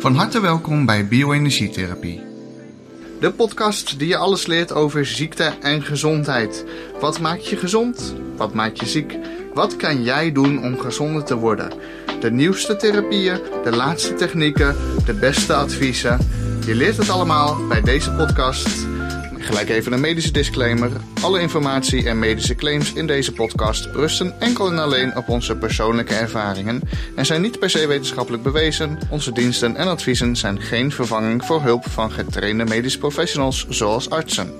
Van harte welkom bij Bioenergietherapie. De podcast die je alles leert over ziekte en gezondheid. Wat maakt je gezond? Wat maakt je ziek? Wat kan jij doen om gezonder te worden? De nieuwste therapieën, de laatste technieken, de beste adviezen. Je leert het allemaal bij deze podcast. Gelijk even een medische disclaimer. Alle informatie en medische claims in deze podcast rusten enkel en alleen op onze persoonlijke ervaringen en zijn niet per se wetenschappelijk bewezen. Onze diensten en adviezen zijn geen vervanging voor hulp van getrainde medische professionals zoals artsen.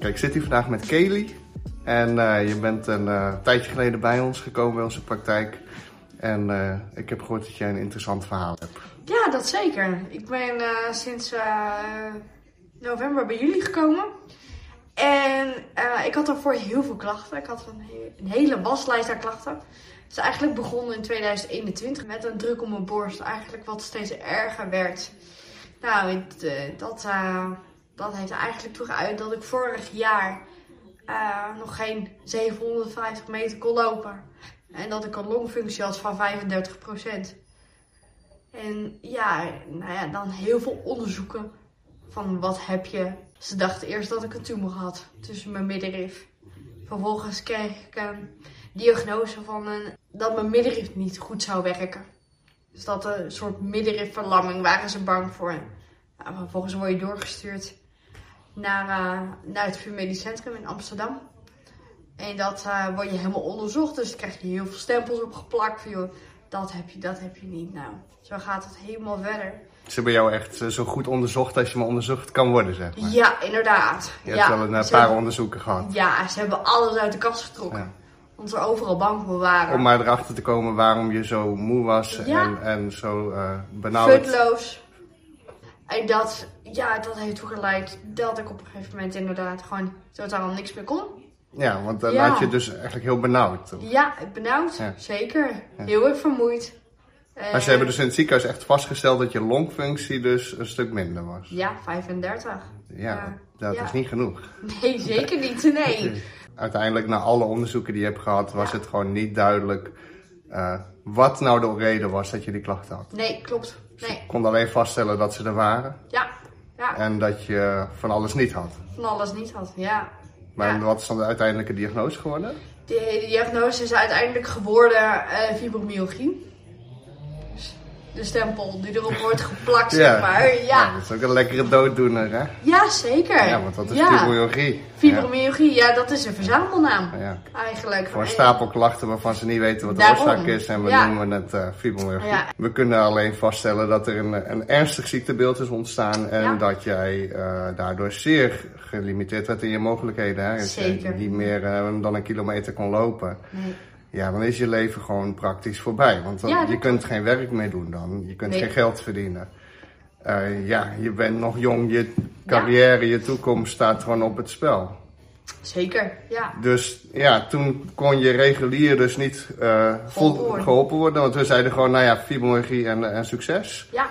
Kijk, ik zit hier vandaag met Kelly. En eh, je bent een eh, tijdje geleden bij ons gekomen bij onze praktijk. En eh, ik heb gehoord dat jij een interessant verhaal hebt. Ja, dat zeker. Ik ben eh, sinds eh, november bij jullie gekomen. En ik had daarvoor heel veel klachten. Ik had een, een hele waslijst aan klachten. Het is eigenlijk begonnen in 2021 met een druk op mijn borst. Eigenlijk wat steeds erger werd. Nou, het, dat, dat heeft eigenlijk toe uit dat ik vorig jaar nog geen 750 meter kon lopen. En dat ik een longfunctie had van 35%. En ja, nou ja, dan heel veel onderzoeken van wat heb je. Ze dachten eerst dat ik een tumor had tussen mijn middenrif. Vervolgens kreeg ik een diagnose van een, dat mijn middenrif niet goed zou werken. Dus dat een soort middenrifverlamming waren ze bang voor. Nou, vervolgens word je doorgestuurd naar, eh, naar het VU Medisch Centrum in Amsterdam. En dat eh, word je helemaal onderzocht. Dus krijg je heel veel stempels opgeplakt. Van, joh, dat heb je, dat heb je niet. Nou, zo gaat het helemaal verder. Ze hebben jou echt eh, zo goed onderzocht als je maar onderzocht kan worden, zeg maar. Ja, inderdaad. Je ja, hebt wel een eh, paar hebben- onderzoeken gehad. Ja, ze hebben alles uit de kast getrokken. Ja. Omdat we overal bang voor waren. Om maar erachter te komen waarom je zo moe was Ja. en, en zo eh benauwd. Futloos. En dat, ja, dat heeft ertoe geleid dat ik op een gegeven moment inderdaad gewoon totaal niks meer kon. Ja, want dan Ja. had je dus eigenlijk heel benauwd. Ja, benauwd. Ja. Zeker. Heel erg vermoeid. Maar ze hebben dus in het ziekenhuis echt vastgesteld dat je longfunctie dus een stuk minder was. Ja, 35. Ja, dat is niet genoeg. Nee, zeker niet. Nee. Uiteindelijk, na alle onderzoeken die je hebt gehad, was het gewoon niet duidelijk eh, wat nou de reden was dat je die klachten had. Nee, klopt. Nee. Kon alleen vaststellen dat ze er waren Ja. Ja. en dat je van alles niet had. Van alles niet had. Ja. Maar Ja. wat is dan de uiteindelijke diagnose geworden? De, de diagnose is uiteindelijk geworden eh fibromyalgie. De stempel die erop wordt geplakt, zeg maar. Ja, dat is ook een lekkere dooddoener, hè? ja zeker. Ja, want dat is Ja. fibromyalgie. Fibromyalgie, ja, dat is een verzamelnaam Ja. Ja. eigenlijk. Voor een En- stapel klachten waarvan ze niet weten wat de Daarom. oorzaak is en we Ja. noemen het eh fibromyalgie. Ja. We kunnen alleen vaststellen dat er een, een ernstig ziektebeeld is ontstaan en Ja. dat jij eh, daardoor zeer gelimiteerd werd in je mogelijkheden. Hè? Dat je niet meer eh, dan een kilometer kon lopen. Nee. Ja, dan is je leven gewoon praktisch voorbij. Want dan, Ja, je kunt geen werk meer doen dan. Je kunt Nee. geen geld verdienen. Eh, ja, je bent nog jong. Je carrière, je toekomst staat gewoon op het spel. Zeker, ja. Dus ja, toen kon je regulier dus niet vol- Geholpen worden. geholpen worden. Want we zeiden gewoon, nou ja, fibromyalgie en, en succes. Ja,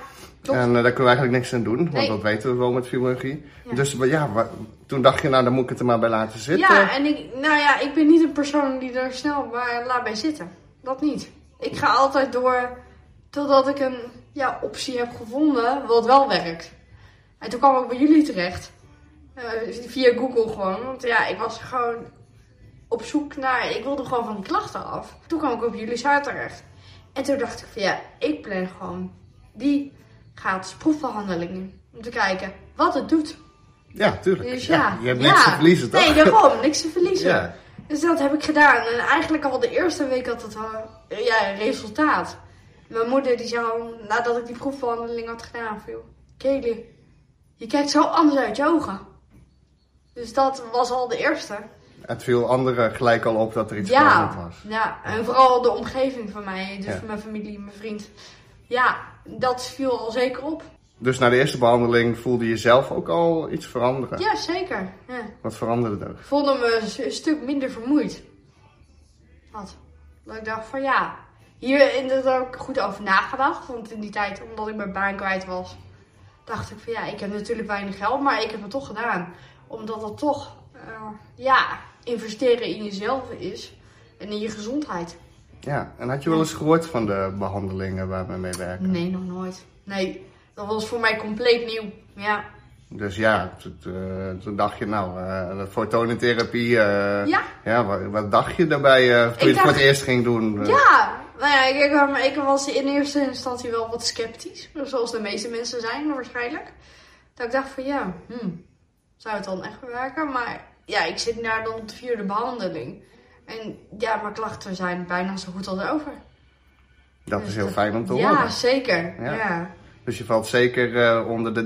En eh, daar kunnen we eigenlijk niks aan doen, want Nee. dat weten we wel met fibromyalgie. Ja. Dus maar ja, toen dacht je, nou dan moet ik het er maar bij laten zitten. Ja, en ik, nou ja, ik ben niet een persoon die er snel bij, laat bij zitten. Dat niet. Ik ga altijd door totdat ik een ja, optie heb gevonden wat wel werkt. En toen kwam ik bij jullie terecht. Eh, via Google gewoon. Want ja, ik was gewoon op zoek naar... Ik wilde gewoon van die klachten af. Toen kwam ik op jullie site terecht. En toen dacht ik van ja, ik plan gewoon die gratis proefbehandelingen. Om te kijken wat het doet. Ja, tuurlijk. Dus ja, ja, je hebt ja. niks te verliezen, toch? Nee, daarom. Niks te verliezen. Ja. Dus dat heb ik gedaan. En eigenlijk al de eerste week had het al ja, resultaat. Mijn moeder die zei al, nadat ik die proefbehandeling had gedaan, joh, Kelly, je kijkt zo anders uit je ogen. Dus dat was al de eerste. Het viel anderen gelijk al op dat er iets Ja, veranderd was. ja, en vooral de omgeving van mij, dus Ja. mijn familie, mijn vriend. Ja, dat viel al zeker op. Dus na de eerste behandeling voelde je zelf ook al iets veranderen. Ja, zeker. Ja. Wat veranderde er? Ik voelde me een stuk minder vermoeid. Wat? Dat ik dacht van ja, hier in dat heb ik goed over nagedacht. Want in die tijd, omdat ik mijn baan kwijt was, dacht ik van ja, ik heb natuurlijk weinig geld, maar ik heb het toch gedaan. Omdat het toch, eh, ja, investeren in jezelf is en in je gezondheid. Ja, en had je wel eens gehoord van de behandelingen waar we mee werken? Nee, nog nooit. Nee, dat was voor mij compleet nieuw. Ja. Dus ja, toen, eh, toen dacht je nou, eh de fotonentherapie, eh, Ja. ja, wat, wat dacht je daarbij eh, toen je het voor het eerst ging doen? Eh, Ja, nou ja, ik, ik, was in eerste instantie wel wat sceptisch. Zoals de meeste mensen zijn waarschijnlijk. Dat ik dacht van ja, hm, zou het dan echt werken? Maar ja, ik zit naar dan de vierde behandeling. En ja, mijn klachten zijn bijna zo goed als over. Dat Dus is heel fijn om te Ja, horen. zeker. Ja. Ja. Dus je valt zeker eh, onder de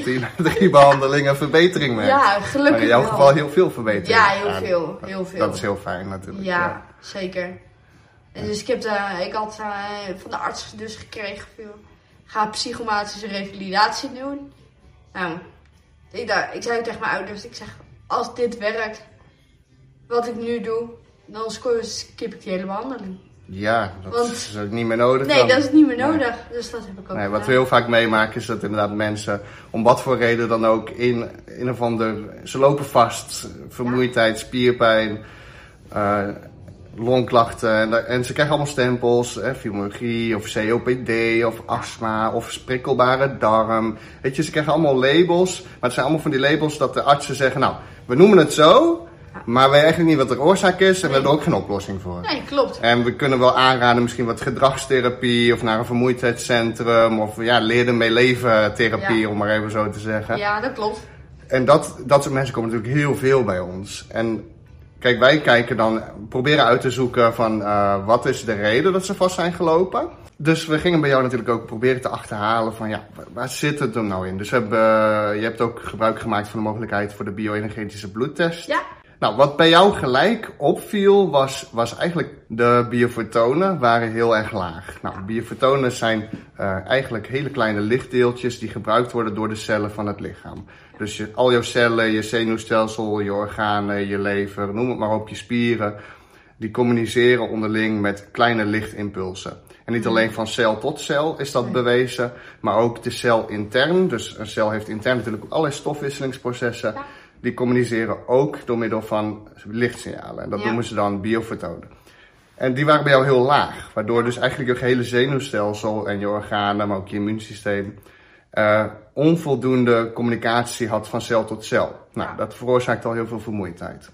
93% die na drie behandelingen verbetering merkt. Ja, maar gelukkig in jouw wel. geval heel veel verbetering. Ja, heel veel, heel veel. Dat is heel fijn natuurlijk. Ja, zeker. En dus ik, heb de, ik had eh, van de arts dus gekregen veel. Ga psychomatische revalidatie doen. Nou, ik, dacht, ik zei tegen mijn ouders, ik zeg, als dit werkt, wat ik nu doe, dan skip ik die hele behandeling. Ja, dat Want- is ook niet meer nodig. Nee, dan. dat is niet meer Nee. nodig. Dus dat heb ik ook Nee, wat we heel vaak meemaken is dat inderdaad mensen, om wat voor reden dan ook, in een of ander, ze lopen vast, vermoeidheid, spierpijn, eh, longklachten en, en ze krijgen allemaal stempels, hè, fibromyalgie of COPD of astma of sprikkelbare darm. Weet je, ze krijgen allemaal labels, maar het zijn allemaal van die labels dat de artsen zeggen, nou, we noemen het zo, maar we weten eigenlijk niet wat de oorzaak is en we hebben er ook geen oplossing voor. Nee, klopt. En we kunnen wel aanraden misschien wat gedragstherapie of naar een vermoeidheidscentrum of ja, leer ermee leven therapie, Ja. om maar even zo te zeggen. Ja, dat klopt. En dat, dat soort mensen komen natuurlijk heel veel bij ons. En kijk, wij kijken dan, proberen uit te zoeken van eh, wat is de reden dat ze vast zijn gelopen. Dus we gingen bij jou natuurlijk ook proberen te achterhalen van ja, waar, zit het er nou in? Dus we hebben, eh, je hebt ook gebruik gemaakt van de mogelijkheid voor de bio-energetische bloedtest. Ja, Nou, wat bij jou gelijk opviel, was, was eigenlijk de biofotonen waren heel erg laag. Nou, biofotonen zijn eh, eigenlijk hele kleine lichtdeeltjes die gebruikt worden door de cellen van het lichaam. Dus je, al jouw cellen, je zenuwstelsel, je organen, je lever, noem het maar op, je spieren, die communiceren onderling met kleine lichtimpulsen. En niet alleen van cel tot cel is dat bewezen, maar ook de cel intern. Dus een cel heeft intern natuurlijk allerlei stofwisselingsprocessen. Die communiceren ook door middel van lichtsignalen. En dat Ja. noemen ze dan biofotonen. En die waren bij jou heel laag, waardoor dus eigenlijk je hele zenuwstelsel en je organen, maar ook je immuunsysteem, eh, onvoldoende communicatie had van cel tot cel. Nou, dat veroorzaakt al heel veel vermoeidheid.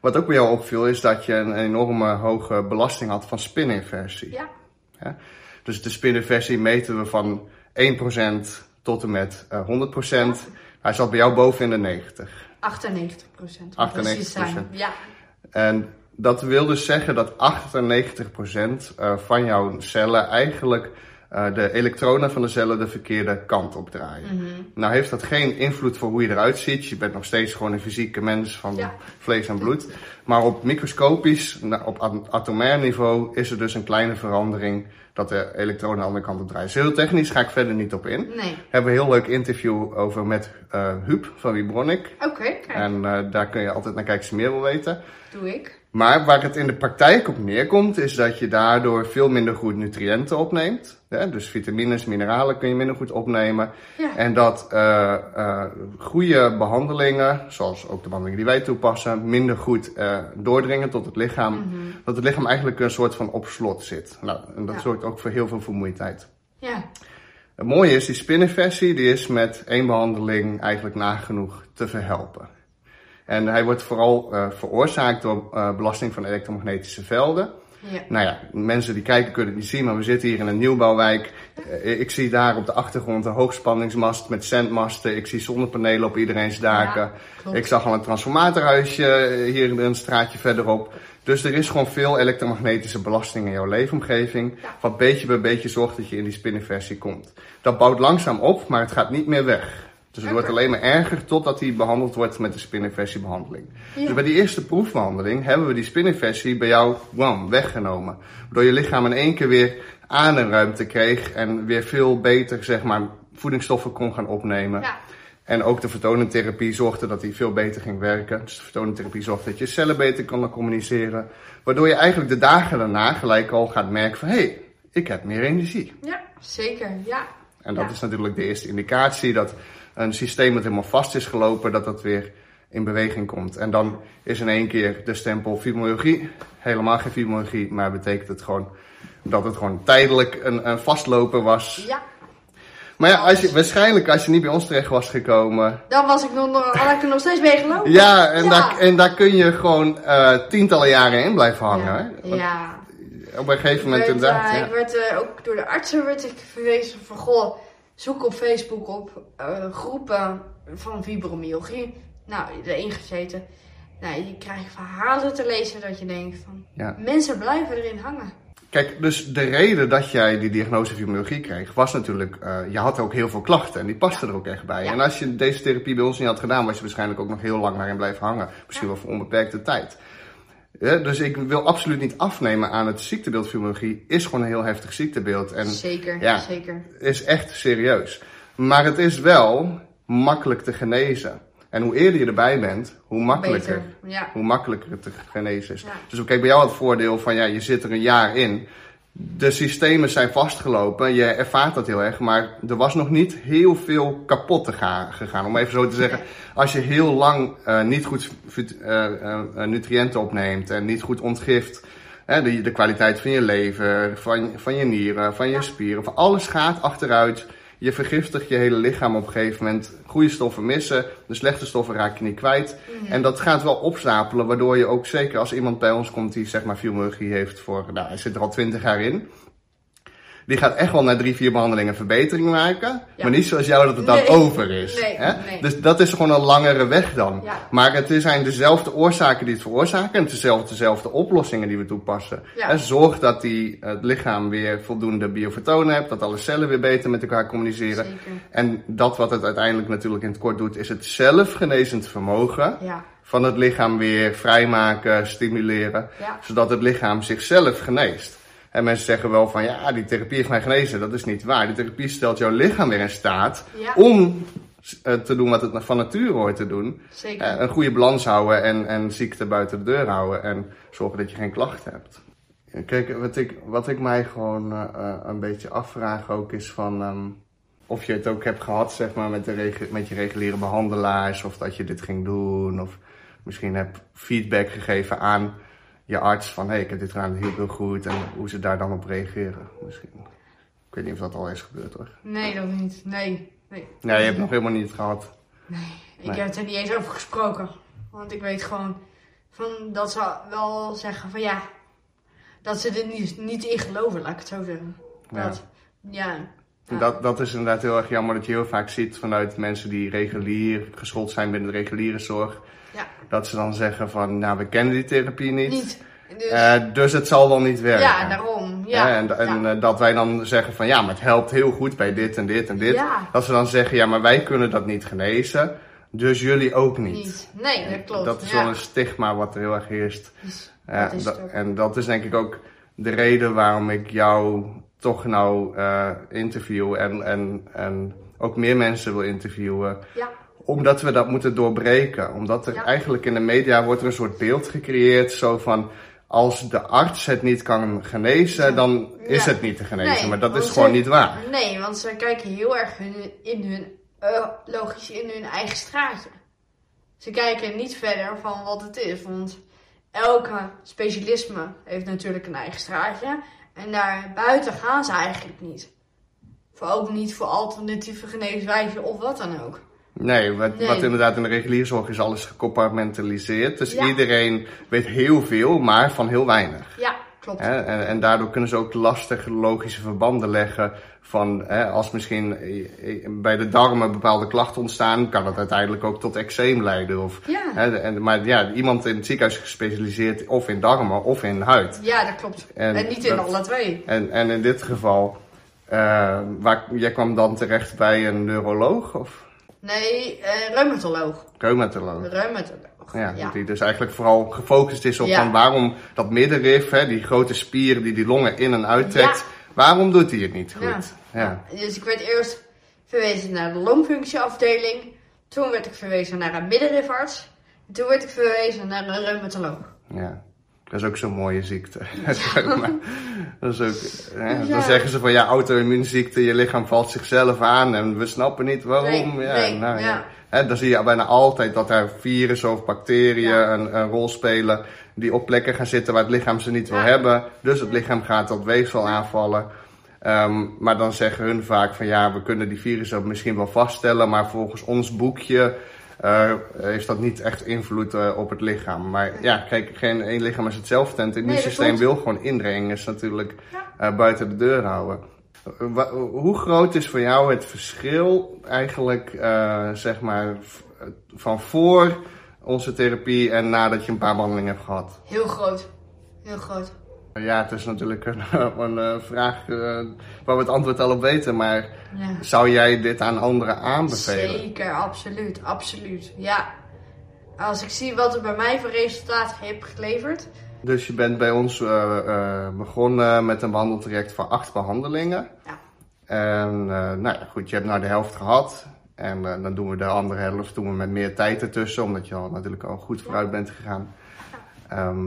Wat ook bij jou opviel is dat je een enorme hoge belasting had van spininversie. ja, Ja? Dus de spininversie meten we van 1% tot en met eh 100%. Hij zat bij jou boven in de 90. 98 procent. 98%. Ja, En dat wil dus zeggen dat 98% eh, van jouw cellen eigenlijk eh, de elektronen van de cellen de verkeerde kant op draaien. Mhm. Nou heeft dat geen invloed voor hoe je eruit ziet. Je bent nog steeds gewoon een fysieke mens van Ja. vlees en bloed. Maar op microscopisch, op at- atomair niveau, is er dus een kleine verandering dat de elektronen de andere kant op draaien. Dus heel technisch ga ik verder niet op in. nee. Hebben we een heel leuk interview over met eh Huub van Vibronic. Oké, En eh, daar kun je altijd naar kijken als je meer wil weten. doe ik. Maar waar het in de praktijk op neerkomt, is dat je daardoor veel minder goed nutriënten opneemt. Dus vitamines, mineralen kun je minder goed opnemen. Ja. En dat eh, eh, goede behandelingen, zoals ook de behandelingen die wij toepassen, minder goed eh, doordringen tot het lichaam. Dat het lichaam eigenlijk een soort van op slot zit. Nou, en dat Ja. zorgt ook voor heel veel vermoeidheid. Ja, Het mooie is, die spinnenversie die is met één behandeling eigenlijk nagenoeg te verhelpen. En hij wordt vooral eh, veroorzaakt door eh, belasting van elektromagnetische velden. ja. Nou ja, mensen die kijken kunnen het niet zien, maar we zitten hier in een nieuwbouwwijk. Eh, ik zie daar op de achtergrond een hoogspanningsmast met zendmasten. Ik zie zonnepanelen op iedereen's daken. Ja, ik zag al een transformatorhuisje hier een straatje verderop. Dus er is gewoon veel elektromagnetische belasting in jouw leefomgeving. Wat beetje bij beetje zorgt dat je in die spinnenversie komt. Dat bouwt langzaam op, maar het gaat niet meer weg. Dus het wordt alleen maar erger totdat hij behandeld wordt met de spinnenversiebehandeling. Ja. Dus bij die eerste proefbehandeling hebben we die spinnenversie bij jou wam, weggenomen. Waardoor je lichaam in één keer weer ademruimte kreeg en weer veel beter zeg maar, voedingsstoffen kon gaan opnemen. Ja. En ook de vertonentherapie zorgde dat die veel beter ging werken. Dus de vertonentherapie zorgde dat je cellen beter kon communiceren. Waardoor je eigenlijk de dagen daarna gelijk al gaat merken van... hé, hey, ik heb meer energie. ja, zeker, ja. En dat Ja. is natuurlijk de eerste indicatie dat een systeem dat helemaal vast is gelopen... dat dat weer in beweging komt. En dan is in één keer de stempel fibromyalgie helemaal geen fibromyalgie, maar betekent het gewoon dat het gewoon tijdelijk een, een vastlopen was. Ja, Maar ja, als je, waarschijnlijk als je niet bij ons terecht was gekomen, dan was ik nog, had ik er nog steeds mee gelopen. ja, en, Ja. Daar, en daar kun je gewoon eh, tientallen jaren in blijven hangen. Ja. ja. Op een gegeven moment werd, inderdaad. eh, ja. ik werd eh, ook door de artsen werd ik verwezen van, goh, zoek op Facebook op eh, groepen van fibromyalgie. Nou, erin gezeten. Nou, je krijgt verhalen te lezen dat je denkt van, Ja. mensen blijven erin hangen. Kijk, dus de reden dat jij die diagnose fibromyalgie kreeg, was natuurlijk, eh, je had ook heel veel klachten en die pasten er ook echt bij. Ja. En als je deze therapie bij ons niet had gedaan, was je waarschijnlijk ook nog heel lang daarin blijven hangen. Misschien wel voor onbeperkte tijd. Ja, dus ik wil absoluut niet afnemen aan het ziektebeeld fibromyalgie. Is gewoon een heel heftig ziektebeeld en Zeker, ja. zeker. is echt serieus. Maar het is wel makkelijk te genezen. En hoe eerder je erbij bent, hoe makkelijker ja. hoe makkelijker het te genezen is. Ja. Dus kijk, bij jou het voordeel van ja, je zit er een jaar in. De systemen zijn vastgelopen, je ervaart dat heel erg, maar er was nog niet heel veel kapot te ga- gegaan. Om even zo te zeggen, als je heel lang eh, niet goed eh, eh, nutriënten opneemt en niet goed ontgift, hè, de, de kwaliteit van je lever, van, van je nieren, van je spieren, van alles gaat achteruit. Je vergiftigt je hele lichaam op een gegeven moment. Goede stoffen missen, de slechte stoffen raak je niet kwijt. En dat gaat wel opstapelen, waardoor je ook zeker als iemand bij ons komt die zeg maar fibromyalgie heeft voor, nou hij zit er al twintig jaar in. Die gaat echt wel na drie, vier behandelingen verbetering maken. Ja. Maar niet zoals jou dat het dan Nee. over is. Nee, hè? nee. Dus dat is gewoon een langere weg dan. Ja. Maar het zijn dezelfde oorzaken die het veroorzaken. En dezelfde, dezelfde oplossingen die we toepassen. Ja. Hè, zorg dat die, het lichaam weer voldoende biofotonen hebt. Dat alle cellen weer beter met elkaar communiceren. Zeker. En dat wat het uiteindelijk natuurlijk in het kort doet, is het zelfgenezend vermogen Ja, van het lichaam weer vrijmaken, stimuleren, Ja. zodat het lichaam zichzelf geneest. En mensen zeggen wel van ja, die therapie heeft mij genezen. Dat is niet waar. Die therapie stelt jouw lichaam weer in staat Ja. om eh, te doen wat het van nature hoort te doen. zeker. Eh, een goede balans houden en, en ziekte buiten de deur houden en zorgen dat je geen klachten hebt. Kijk, wat ik, wat ik mij gewoon eh, een beetje afvraag ook is van ehm, of je het ook hebt gehad zeg maar, met, de met je reguliere behandelaars of dat je dit ging doen of misschien heb feedback gegeven aan je arts van hé, hey, ik heb dit hielp heel goed en hoe ze daar dan op reageren misschien. Ik weet niet of dat al is gebeurd hoor. Nee, dat niet. Nee, nee. Nee, je hebt nog helemaal niet gehad. Ik Nee. heb het er niet eens over gesproken. Want ik weet gewoon van dat ze wel zeggen van ja, dat ze er niet, niet in geloven, laat ik het zo zeggen. Ja. Dat, ja. En Dat, dat is inderdaad heel erg jammer dat je heel vaak ziet vanuit mensen die regulier geschoold zijn binnen de reguliere zorg. Ja, Dat ze dan zeggen van, nou we kennen die therapie niet. niet. Dus, Eh, dus het zal wel niet werken. ja, daarom. Ja, Hè, en en ja. eh, dat wij dan zeggen van, ja maar het helpt heel goed bij dit en dit en dit. Ja. Dat ze dan zeggen, ja maar wij kunnen dat niet genezen. Dus jullie ook niet. niet. Nee, dat klopt. Dat is wel een stigma wat er heel erg heerst. Dus dat en dat is denk ik ook de reden waarom ik jou toch nou eh, interview en, en, en ook meer mensen wil interviewen. Ja, Omdat we dat moeten doorbreken. Omdat er Ja. eigenlijk in de media wordt er een soort beeld gecreëerd. Zo van, als de arts het niet kan genezen, dan is Ja. het niet te genezen. Nee, maar dat is gewoon ze- niet waar. Nee, want ze kijken heel erg hun, in hun, eh, logisch, in hun eigen straatje. Ze kijken niet verder van wat het is, want elke specialisme heeft natuurlijk een eigen straatje. En daar buiten gaan ze eigenlijk niet. Voor ook niet voor alternatieve geneeswijzen of wat dan ook. Nee, wat, Nee. wat inderdaad in de reguliere zorg is alles gecompartmentaliseerd. Dus Ja. iedereen weet heel veel, maar van heel weinig. Ja, klopt. Hè, en, en daardoor kunnen ze ook lastige logische verbanden leggen van hè, als misschien bij de darmen bepaalde klachten ontstaan, kan dat uiteindelijk ook tot eczeem leiden. Of, Ja. hè, en, maar ja, iemand in het ziekenhuis is gespecialiseerd of in darmen of in huid. Ja, dat klopt. En En, niet in dat- alle twee. En, en in dit geval, eh, waar, jij kwam dan terecht bij een neuroloog of Nee, eh reumatoloog. reumatoloog? Reumatoloog. Ja, ja. die dus eigenlijk vooral gefocust is op Ja. van waarom dat middenrif, hè, die grote spier die die longen in en uittrekt, Ja. waarom doet hij het niet Ja. goed? Ja. Dus ik werd eerst verwezen naar de longfunctieafdeling. Toen werd ik verwezen naar een middenrifarts. En toen werd ik verwezen naar een reumatoloog. ja. Dat is ook zo'n mooie ziekte. Maar dat is ook, hè, Ja. Dan zeggen ze van ja, auto-immuunziekte, je lichaam valt zichzelf aan en we snappen niet waarom. Nee, ja, nee, nou, ja. ja. Hè, dan zie je bijna altijd dat er virussen of bacteriën een, een rol spelen die op plekken gaan zitten waar het lichaam ze niet wil hebben. Dus het lichaam gaat dat weefsel aanvallen. Ehm, maar dan zeggen hun vaak van ja, we kunnen die virussen misschien wel vaststellen, maar volgens ons boekje eh, heeft dat niet echt invloed eh, op het lichaam. Maar ja, kijk, geen één lichaam is hetzelfde en het immuunsysteem wil gewoon indringers natuurlijk Ja. eh, buiten de deur houden. Hoe groot is voor jou het verschil eigenlijk, eh, zeg maar, van voor onze therapie en nadat je een paar behandelingen hebt gehad? Heel groot. Heel groot. Ja, het is natuurlijk een, een eh, vraag eh, waar we het antwoord al op weten, maar Ja. zou jij dit aan anderen aanbevelen? Zeker, absoluut, absoluut. Ja. Als ik zie wat er bij mij voor resultaat heeft geleverd. Dus je bent bij ons eh, begonnen met een behandeltraject van acht behandelingen. Ja. En nou ja, goed, je hebt nou de helft gehad. En dan doen we de andere helft doen we met meer tijd ertussen, omdat je al natuurlijk al goed vooruit bent gegaan. Ehm,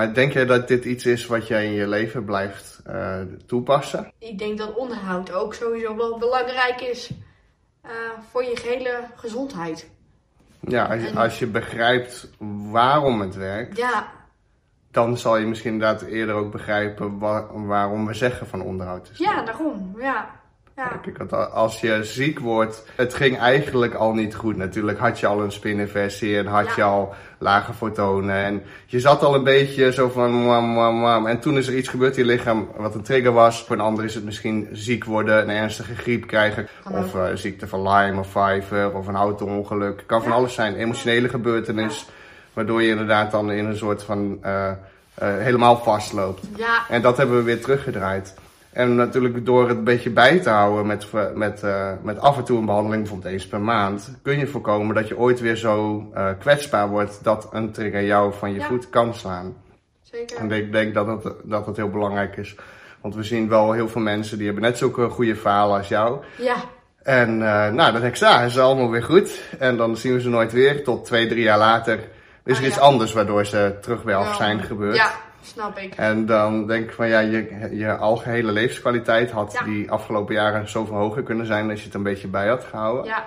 maar denk jij dat dit iets is wat jij in je leven blijft eh, toepassen? Ik denk dat onderhoud ook sowieso wel belangrijk is eh, voor je gehele gezondheid. Ja, als En- als je begrijpt waarom het werkt, Ja, dan zal je misschien inderdaad eerder ook begrijpen wa- waarom we zeggen van onderhoud is. ja daarom. Ja. Ja. Kijk, want als je ziek wordt, het ging eigenlijk al niet goed. Natuurlijk had je al een spininversie en had Ja. je al lage fotonen. En je zat al een beetje zo van. En toen is er iets gebeurd in je lichaam wat een trigger was. Voor een ander is het misschien ziek worden, een ernstige griep krijgen. Of eh, ziekte van Lyme of Pfeiffer of een auto-ongeluk. Kan van Ja. alles zijn. Emotionele gebeurtenis. Waardoor je inderdaad dan in een soort van eh, eh, helemaal vastloopt. Ja, En dat hebben we weer teruggedraaid. En natuurlijk door het een beetje bij te houden met, met, eh, met af en toe een behandeling, bijvoorbeeld eens per maand, kun je voorkomen dat je ooit weer zo eh, kwetsbaar wordt dat een trigger jou van je Ja. voet kan slaan. zeker. En ik denk dat het, dat het heel belangrijk is. Want we zien wel heel veel mensen die hebben net zulke goede verhalen als jou. Ja, En eh, nou, dan denk ik, ja, is allemaal weer goed. En dan zien we ze nooit weer. Tot twee, drie jaar later is er Ah, iets anders waardoor ze terug bij af zijn gebeurd. Ja, snap ik. En dan denk ik van ja, je, je algehele levenskwaliteit had Ja. die afgelopen jaren zoveel hoger kunnen zijn als je het een beetje bij had gehouden. Ja,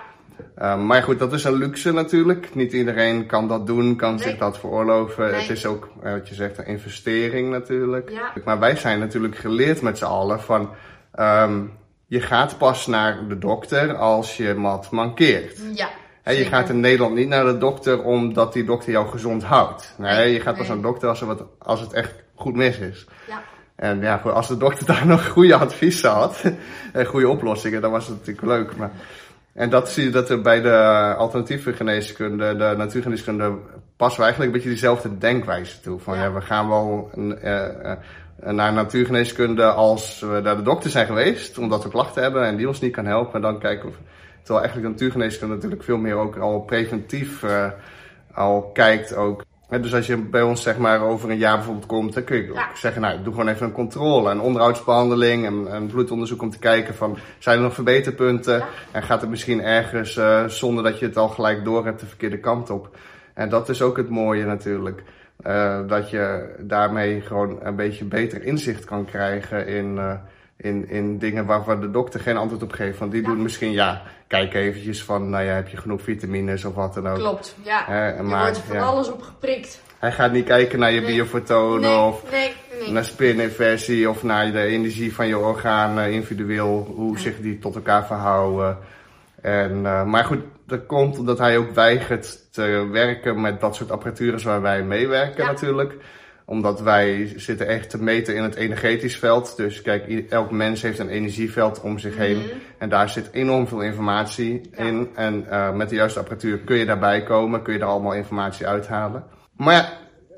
Um, maar goed, dat is een luxe natuurlijk. Niet iedereen kan dat doen, kan Nee. zich dat veroorloven. Nee. Het is ook, eh, wat je zegt, een investering natuurlijk. Ja. Maar wij zijn natuurlijk geleerd met z'n allen van... ehm, je gaat pas naar de dokter als je wat mankeert. ja. Hè, je gaat in Nederland niet naar de dokter omdat die dokter jou gezond houdt. Nee, je gaat pas naar de dokter als, er wat, als het echt goed mis is. Ja, En ja, als de dokter daar nog goede adviezen had en goede oplossingen, dan was het natuurlijk leuk. Maar, en dat zie je dat er bij de alternatieve geneeskunde, de natuurgeneeskunde, passen we eigenlijk een beetje diezelfde denkwijze toe. Van ja, Ja. we gaan wel eh, eh, naar natuurgeneeskunde als we naar de dokter zijn geweest, omdat we klachten hebben en die ons niet kan helpen. En dan kijken we, terwijl eigenlijk natuurgeneeskunde natuurlijk veel meer ook al preventief eh, al kijkt ook. Dus als je bij ons zeg maar over een jaar bijvoorbeeld komt, dan kun je ook Ja. zeggen, nou, doe gewoon even een controle, een onderhoudsbehandeling, en een bloedonderzoek om te kijken van, zijn er nog verbeterpunten? Ja. En gaat het misschien ergens, eh, zonder dat je het al gelijk door hebt, de verkeerde kant op? En dat is ook het mooie natuurlijk. eh, dat je daarmee gewoon een beetje beter inzicht kan krijgen in, eh, in, in dingen waarvan de dokter geen antwoord op geeft. Want die Ja. doen misschien, ja, kijk eventjes van, nou ja, heb je genoeg vitamines of wat dan ook. klopt. Ja, Hè, je maar, wordt er van ja. alles op geprikt. Hij gaat niet kijken naar je Nee. biofotonen Nee, of nee, naar spininversie of naar de energie van je organen individueel, hoe zich die tot elkaar verhouden. En, eh, maar goed, dat komt omdat hij ook weigert te werken met dat soort apparatuur waar wij meewerken Ja. natuurlijk. Omdat wij zitten echt te meten in het energetisch veld. Dus kijk, elk mens heeft een energieveld om zich heen. Mhm. En daar zit enorm veel informatie Ja. in. En eh, met de juiste apparatuur kun je daarbij komen, kun je er allemaal informatie uithalen. Maar ja,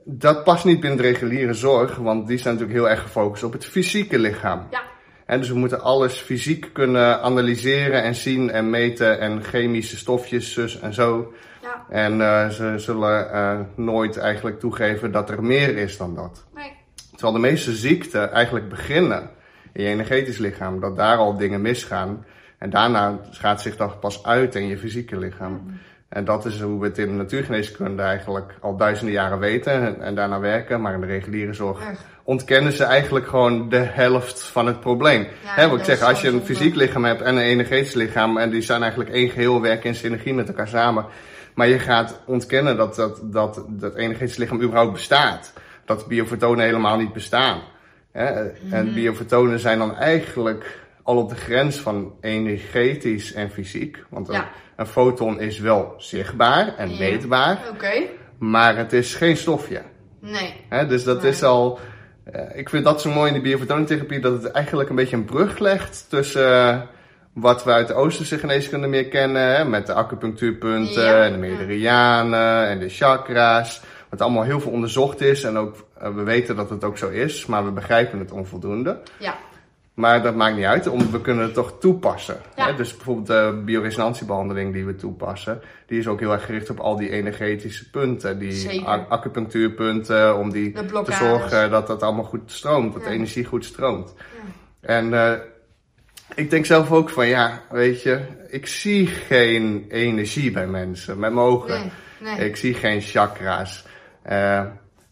dat past niet binnen de reguliere zorg, want die zijn natuurlijk heel erg gefocust op het fysieke lichaam. Ja, En dus we moeten alles fysiek kunnen analyseren en zien en meten en chemische stofjes, zus en zo. Ja, En eh, ze zullen eh, nooit eigenlijk toegeven dat er meer is dan dat. nee. Terwijl de meeste ziekten eigenlijk beginnen in je energetisch lichaam, dat daar al dingen misgaan. En daarna gaat zich dat pas uit in je fysieke lichaam. En dat is hoe we het in de natuurgeneeskunde eigenlijk al duizenden jaren weten en, en daarna werken. Maar in de reguliere zorg Echt. ontkennen ze eigenlijk gewoon de helft van het probleem. Hè, wat ik zeg, als je een fysiek lichaam hebt en een energetisch lichaam en die zijn eigenlijk één geheel, werken in synergie met elkaar samen. Maar je gaat ontkennen dat dat, dat, dat energetisch lichaam überhaupt bestaat. Dat biofotonen helemaal niet bestaan. Hè? Mhm. En biofotonen zijn dan eigenlijk al op de grens van energetisch en fysiek. Want een, Ja. een foton is wel zichtbaar en Ja. meetbaar, Oké. maar het is geen stofje. Nee. Hè, dus dat Nee. is al. eh, ik vind dat zo mooi in de biofotonentherapie, dat het eigenlijk een beetje een brug legt tussen wat we uit de Oosterse geneeskunde meer kennen, hè, met de acupunctuurpunten Ja. en de meridianen en de chakra's. Wat allemaal heel veel onderzocht is en ook eh, we weten dat het ook zo is, maar we begrijpen het onvoldoende. Ja. Maar dat maakt niet uit, omdat we kunnen het toch toepassen. Ja. Hè? Dus bijvoorbeeld de bioresonantiebehandeling die we toepassen, die is ook heel erg gericht op al die energetische punten, die acupunctuurpunten, om die te zorgen dat dat allemaal goed stroomt, dat de Ja. energie goed stroomt. En eh, ik denk zelf ook van, ja, weet je, ik zie geen energie bij mensen met mijn ogen. Nee. Nee. Ik zie geen chakra's. Eh,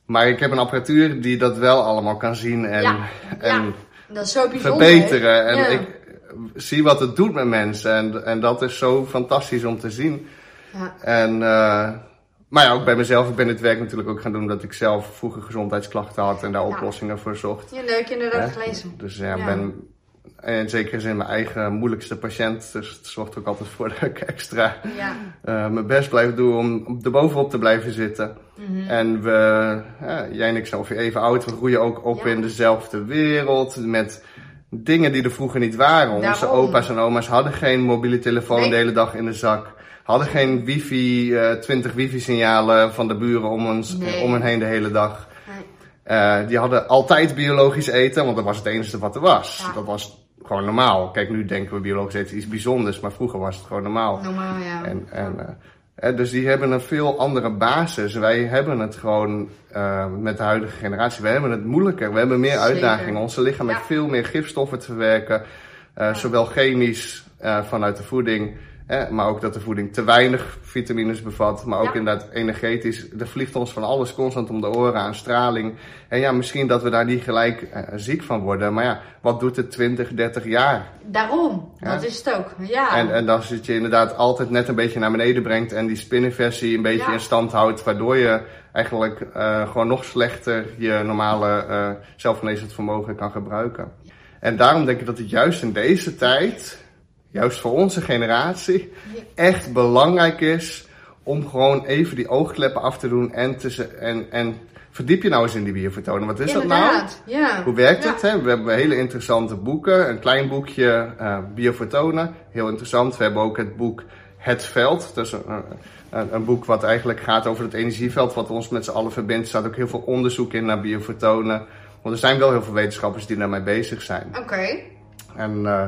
maar ik heb een apparatuur die dat wel allemaal kan zien en, Ja. en ja. Dat is zo bijzonder. verbeteren. En Ja. ik zie wat het doet met mensen. En, en dat is zo fantastisch om te zien. Ja. En, eh, maar ja, ook bij mezelf. Ik ben dit werk natuurlijk ook gaan doen dat ik zelf vroeger gezondheidsklachten had en daar oplossingen voor zocht. Ja, leuk inderdaad gelezen. Dus ja, Ja. Ben in zekere zin mijn eigen moeilijkste patiënt. Dus het zorgt ook altijd voor dat ik extra Ja. eh, mijn best blijf doen om er bovenop te blijven zitten. Mhm. En we, ja, jij en ik zijn ongeveer even oud, we groeien ook op Ja. in dezelfde wereld. Met dingen die er vroeger niet waren. Onze opa's en oma's hadden geen mobiele telefoon Nee. de hele dag in de zak. Hadden geen wifi, eh 20 wifi-signalen van de buren om ons Nee. om hen heen de hele dag. Eh, die hadden altijd biologisch eten, want dat was het enige wat er was. Ja. Dat was gewoon normaal. Kijk, nu denken we biologisch eten iets bijzonders, maar vroeger was het gewoon normaal. Normaal, ja. En, en, eh, hè, dus die hebben een veel andere basis. Wij hebben het gewoon eh, met de huidige generatie. We hebben het moeilijker. We hebben meer Zeker. uitdagingen. Onze lichaam Ja. heeft veel meer gifstoffen te verwerken. eh, Zowel chemisch eh, vanuit de voeding. Eh, maar ook dat de voeding te weinig vitamines bevat. Maar ook Ja. inderdaad energetisch. Er vliegt ons van alles constant om de oren aan straling. En ja, misschien dat we daar niet gelijk eh, ziek van worden. Maar ja, wat doet het 20, 30 jaar? Daarom. Ja. Dat is het ook. Ja. En, en dan zit je inderdaad altijd net een beetje naar beneden brengt en die spinnenversie een beetje Ja. in stand houdt, waardoor je eigenlijk eh, gewoon nog slechter je normale zelfgenezend vermogen kan gebruiken. En daarom denk ik dat het juist in deze tijd, juist voor onze generatie, echt belangrijk is om gewoon even die oogkleppen af te doen en, te, en, en verdiep je nou eens in die biofotonen. Wat is dat nou? Ja. Hoe werkt Ja. het? Hè? We hebben hele interessante boeken. Een klein boekje, biofotonen. Heel interessant. We hebben ook het boek Het Veld. Dat is een, een, een boek wat eigenlijk gaat over het energieveld wat ons met z'n allen verbindt. Er staat ook heel veel onderzoek in naar biofotonen. Want er zijn wel heel veel wetenschappers die daarmee bezig zijn. Oké. En eh,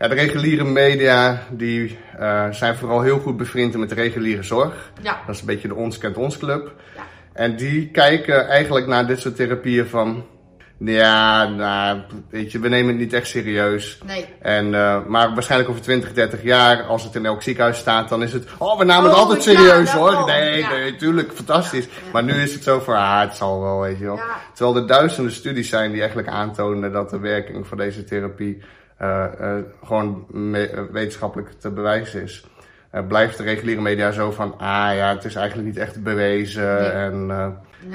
ja, de reguliere media die, eh, zijn vooral heel goed bevriend met de reguliere zorg. Ja. Dat is een beetje de Ons Kent Ons Club. Ja. En die kijken eigenlijk naar dit soort therapieën van... Ja, nou, weet je, we nemen het niet echt serieus. Nee. En, eh, maar waarschijnlijk over 20, 30 jaar, als het in elk ziekenhuis staat, dan is het... Oh, we namen het Oh, altijd ja, serieus hoor. Nee, ja. nee, tuurlijk, fantastisch. Maar nu is het zo van, ah, het zal wel, weet je wel. Terwijl er duizenden studies zijn die eigenlijk aantonen dat de werking van deze therapie gewoon me- eh, wetenschappelijk te bewijzen is. Eh, blijft de reguliere media zo van, ah ja, het is eigenlijk niet echt bewezen. Nee. En, eh,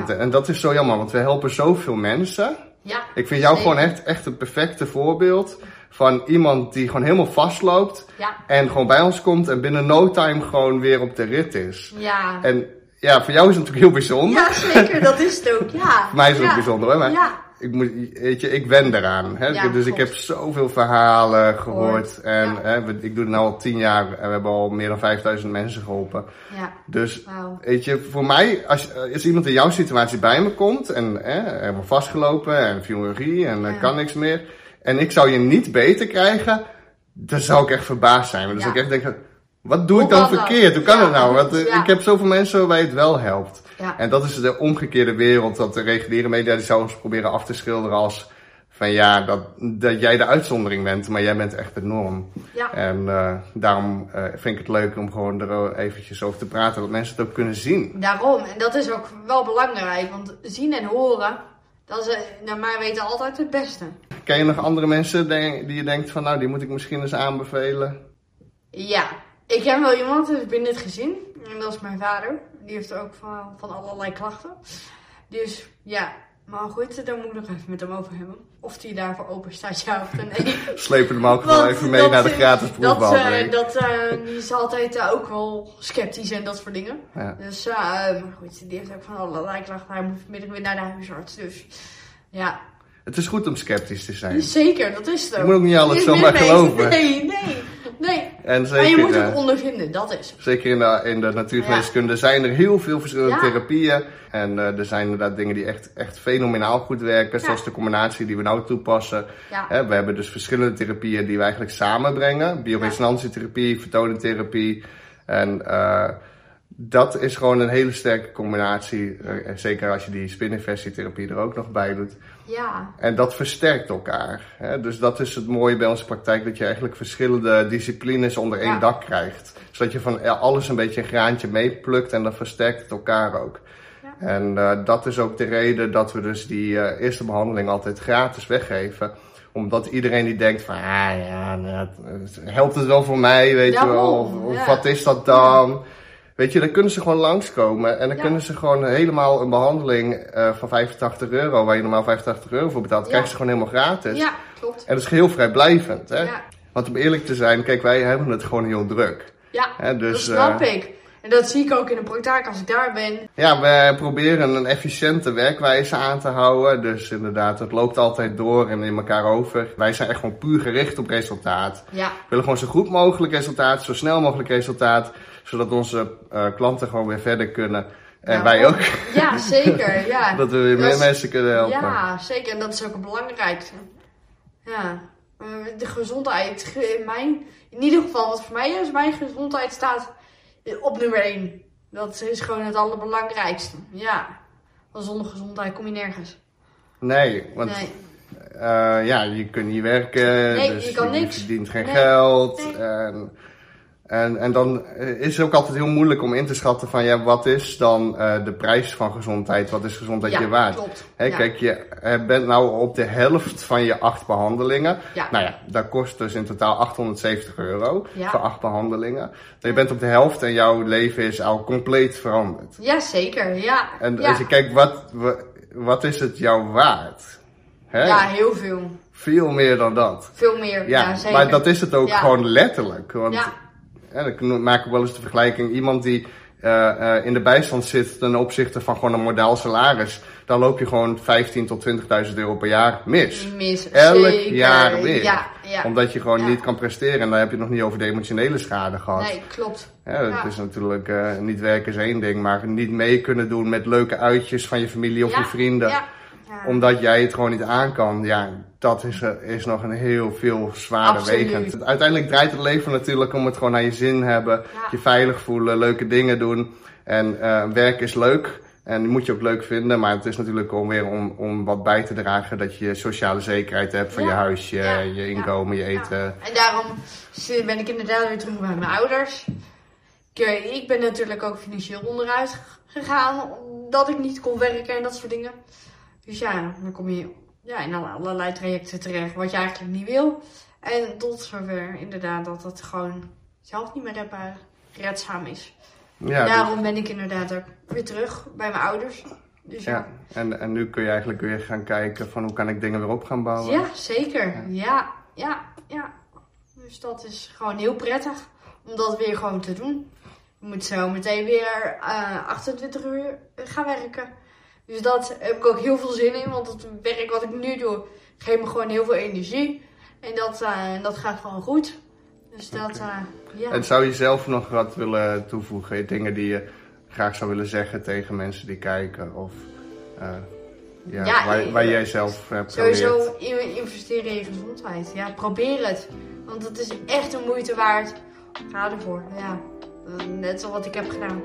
Ja. en dat is zo jammer, want we helpen zoveel mensen. Ja. Ik vind jou Zeker. gewoon echt, echt het perfecte voorbeeld van iemand die gewoon helemaal vastloopt. Ja. En gewoon bij ons komt en binnen no time gewoon weer op de rit is. Ja. En ja, voor jou is het natuurlijk heel bijzonder. Ja, zeker. Dat is het ook. Ja. Voor mij is het ook bijzonder hoor. Maar Ja. Ik, moet, weet je, ik wen eraan. Hè? Ja, dus ik heb zoveel verhalen gehoord. En ja. hè, we- ik doe het nu al tien jaar en we hebben al meer dan 5000 mensen geholpen. Ja. Dus weet je, voor mij, als, als iemand in jouw situatie bij me komt en hè, helemaal vastgelopen en fibromyalgie en eh, Ja. kan niks meer. En ik zou je niet beter krijgen, dan zou ik echt verbaasd zijn. Dan zou ik echt denken, wat doe Hoe ik dan dat? verkeerd? Hoe kan Ja, het nou? Want eh, ja. ik heb zoveel mensen waarbij het wel helpt. Ja. En dat is de omgekeerde wereld, dat de reguliere media die zou ons proberen af te schilderen als van ja, dat, dat jij de uitzondering bent, maar jij bent echt de norm. Ja. En eh, daarom eh, vind ik het leuk om gewoon er eventjes over te praten, dat mensen het ook kunnen zien. Daarom, en dat is ook wel belangrijk, want zien en horen, dat is naar mij weten altijd het beste. Ken je nog andere mensen die die je denkt van nou, die moet ik misschien eens aanbevelen? Ja, ik heb wel iemand binnen het gezin, en dat is mijn vader. Die heeft ook van, van allerlei klachten. Dus ja, maar goed, daar moet ik nog even met hem over hebben. Of hij daarvoor open staat, ja of nee. Slepen hem ook Want even mee dat, naar de eh, gratis Dat, proefbehandeling. eh, dat eh, die is altijd ook wel sceptisch en dat soort dingen. Ja. Dus, eh, maar goed, die heeft ook van allerlei klachten. Hij moet vanmiddag weer naar de huisarts. Dus ja, Het is goed om sceptisch te zijn. zeker, dat is het ook. Je moet ook niet alles zomaar geloven. Nee, nee, nee. En Maar je moet eh, het ondervinden, dat is. zeker in de, in de natuurgeneeskunde zijn er heel veel verschillende Ja. therapieën. En eh, er zijn inderdaad dingen die echt, echt fenomenaal goed werken. Zoals de combinatie die we nou toepassen. Hè, we hebben dus verschillende therapieën die we eigenlijk samenbrengen. Bioresonantietherapie, fotonentherapie. En eh, dat is gewoon een hele sterke combinatie. eh, zeker als je die spininversietherapie er ook nog bij doet. Ja, En dat versterkt elkaar. Hè? Dus dat is het mooie bij onze praktijk, dat je eigenlijk verschillende disciplines onder één Ja. dak krijgt. Zodat je van alles een beetje een graantje meeplukt en dan versterkt het elkaar ook. Ja. En eh, dat is ook de reden dat we dus die eh, eerste behandeling altijd gratis weggeven. Omdat iedereen die denkt van, ah ja, nou, het- helpt het wel voor mij, weet je wel. Of, wat is dat dan? Weet je, dan kunnen ze gewoon langskomen en dan Ja. kunnen ze gewoon helemaal een behandeling eh, van 85 euro, waar je normaal 85 euro voor betaalt, Ja. krijgen ze gewoon helemaal gratis. ja, klopt. En dat is geheel vrijblijvend. Hè? Ja. Want om eerlijk te zijn, kijk, wij hebben het gewoon heel druk. Ja, Hè, dus, dat snap eh, ik. En dat zie ik ook in de praktijk als ik daar ben. Ja, we proberen een efficiënte werkwijze aan te houden. Dus inderdaad, het loopt altijd door en in elkaar over. Wij zijn echt gewoon puur gericht op resultaat. Ja, We willen gewoon zo goed mogelijk resultaat, zo snel mogelijk resultaat. Zodat onze eh, klanten gewoon weer verder kunnen. En Ja, wij ook. ja zeker. Ja. Dat we weer meer mensen kunnen helpen. Ja, zeker. En dat is ook het belangrijkste. Ja. Eh, De gezondheid. ge- in Mijn, in ieder geval, wat voor mij is, mijn gezondheid staat op nummer 1. Dat is gewoon het allerbelangrijkste. Ja. Want zonder gezondheid kom je nergens. Nee, want Nee. eh, ja, je kunt niet werken, Nee, dus je kan niks. verdient geen Nee, geld. nee. En, en, en dan eh, is het ook altijd heel moeilijk om in te schatten van ja, wat is dan eh, de prijs van gezondheid? Wat is gezondheid Ja, je waard? klopt. Ja. Kijk, je eh, bent nou op de helft van je acht behandelingen. Ja. Nou ja, dat kost dus in totaal 870 euro Ja. voor acht behandelingen. Je bent op de helft en jouw leven is al compleet veranderd. Ja, zeker. Ja. En als je kijkt, wat, wa- wat is het jou waard? Hè? ja, heel veel. Veel meer dan dat. Veel meer. Ja, zeker. maar dat is het ook gewoon letterlijk. Want Ja, dan maak ik wel eens de vergelijking. Iemand die eh, eh, in de bijstand zit ten opzichte van gewoon een modaal salaris. Dan loop je gewoon 15 tot 20.000 euro per jaar mis. Mis. Elk zeker. jaar weer. Ja, ja. Omdat je gewoon Ja. niet kan presteren. En dan heb je het nog niet over de emotionele schade gehad. Nee, klopt. Ja, dat Ja. is natuurlijk eh, niet werken is één ding. Maar niet mee kunnen doen met leuke uitjes van je familie of je vrienden. Ja. Omdat jij het gewoon niet aan kan. Ja, dat is, eh, is nog een heel veel zwaarder wegend. Uiteindelijk draait het leven natuurlijk om het gewoon naar je zin hebben. Ja. Je veilig voelen, leuke dingen doen. En eh, werk is leuk. En moet je ook leuk vinden. Maar het is natuurlijk om weer om, om wat bij te dragen. Dat je sociale zekerheid hebt van Ja. je huisje, Ja. je inkomen, je eten. En daarom ben ik inderdaad weer terug bij mijn ouders. Ik, ik ben natuurlijk ook financieel onderuit gegaan, omdat ik niet kon werken en dat soort dingen. Dus ja, dan kom je ja, in allerlei trajecten terecht wat je eigenlijk niet wil. En tot zover inderdaad dat het gewoon zelf niet meer redbaar, redzaam is. Ja, dus- daarom ben ik inderdaad ook weer terug bij mijn ouders. Dus ja. ja. En, en nu kun je eigenlijk weer gaan kijken van hoe kan ik dingen weer op gaan bouwen. Ja, zeker. Ja, ja, ja. Dus dat is gewoon heel prettig om dat weer gewoon te doen. Je moet zo meteen weer eh 28 uur gaan werken. Dus dat heb ik ook heel veel zin in, want het werk wat ik nu doe geeft me gewoon heel veel energie. En dat, eh, dat gaat gewoon goed. Dus dat, eh, ja. En zou je zelf nog wat willen toevoegen? Dingen die je graag zou willen zeggen tegen mensen die kijken? Of eh, ja, Ja, waar, waar jij zelf hebt geleerd? Sowieso in- investeren in je gezondheid. Ja, probeer het. Want het is echt een moeite waard. Ga ervoor, ja. Net zoals wat ik heb gedaan.